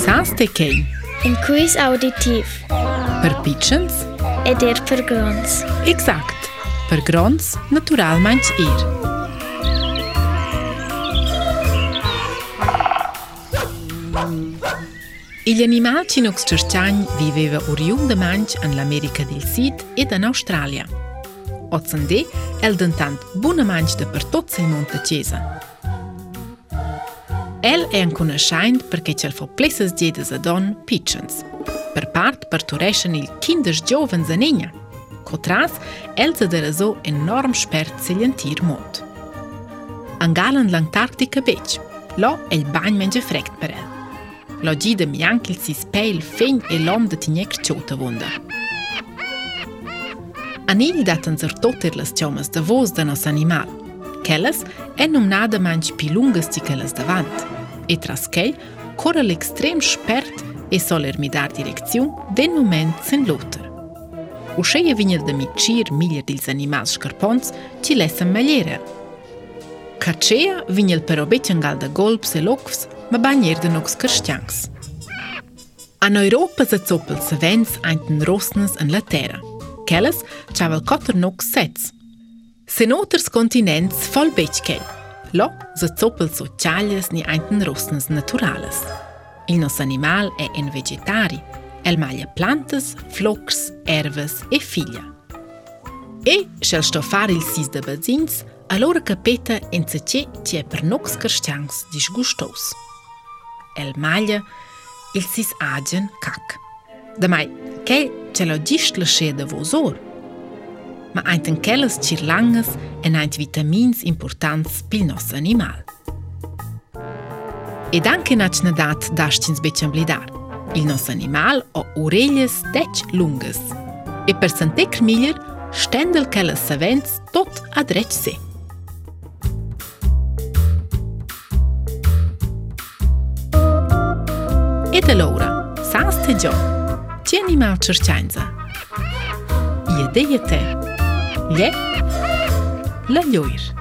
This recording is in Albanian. Sans të kej Inkuis auditiv Për pichens E dir për grons Exakt Për grons natural manç ir Il animal që nuk së viveve u rjumë dhe manç në l'Amerika del Sid e dhe në Australia. O të sëndi, el dëntant bu në manç dhe për tot se mund të qezën. El e ankuneshajnë për ke qëlfo plesës gjithë zë donë pichënës. Për part për të reshën il kindës gjovën zë njënja, këtëras el të dërezo enorm shpert ciljën tirë mund. Angalën langtartik e beqë, lo e lë bënjë me një frekt për el. Lo gjithë e mjankil si spejl fejn e lom dhe t'i njekë qotë vënda. Anil datë në zërtotir lës qomës dë voz dë nës animal. Keles e nëmna dë manqë pi që i keles dë e traskej, kore lë ekstrem shpert e soler mi dar direkcion dhe në moment sen lotër. U shëje vinjët dhe mi qirë miljër dilë zanimaz shkërponës që lesëm me lere. Ka qëja vinjët për obetjën nga dhe golpës e lokës më banjerë dhe nukës kërshtjangës. A në Europë zë copëllë së vendës ajtë në rosnës në latera, Kelles që avëllë katër nukës setës. Se në së kontinentës folë beqë kellë, lo, zacopel so čaljes ni anten rostnes naturales. Il nos animal è e en vegetari, el maglia plantes, flox, erves e figlia. E, se sto fare il sis de bazins, allora capeta in se c'è c'è per nox cristians disgustos. El maglia, il sis agen cac. Da mai, che c'è lo gist le scede vosor? ma ajnë të një kellës qërë ein e vitamins importantës për një animal. E dënke në qënë datë dashqin së blidar, një nësë animal o urelljes tech lunges. E për sëntekër miller, shtendëllë kellës së vendës tot adreqë se. E dhe Laura, sa së te gjohë, që një një një Llet, la lluir.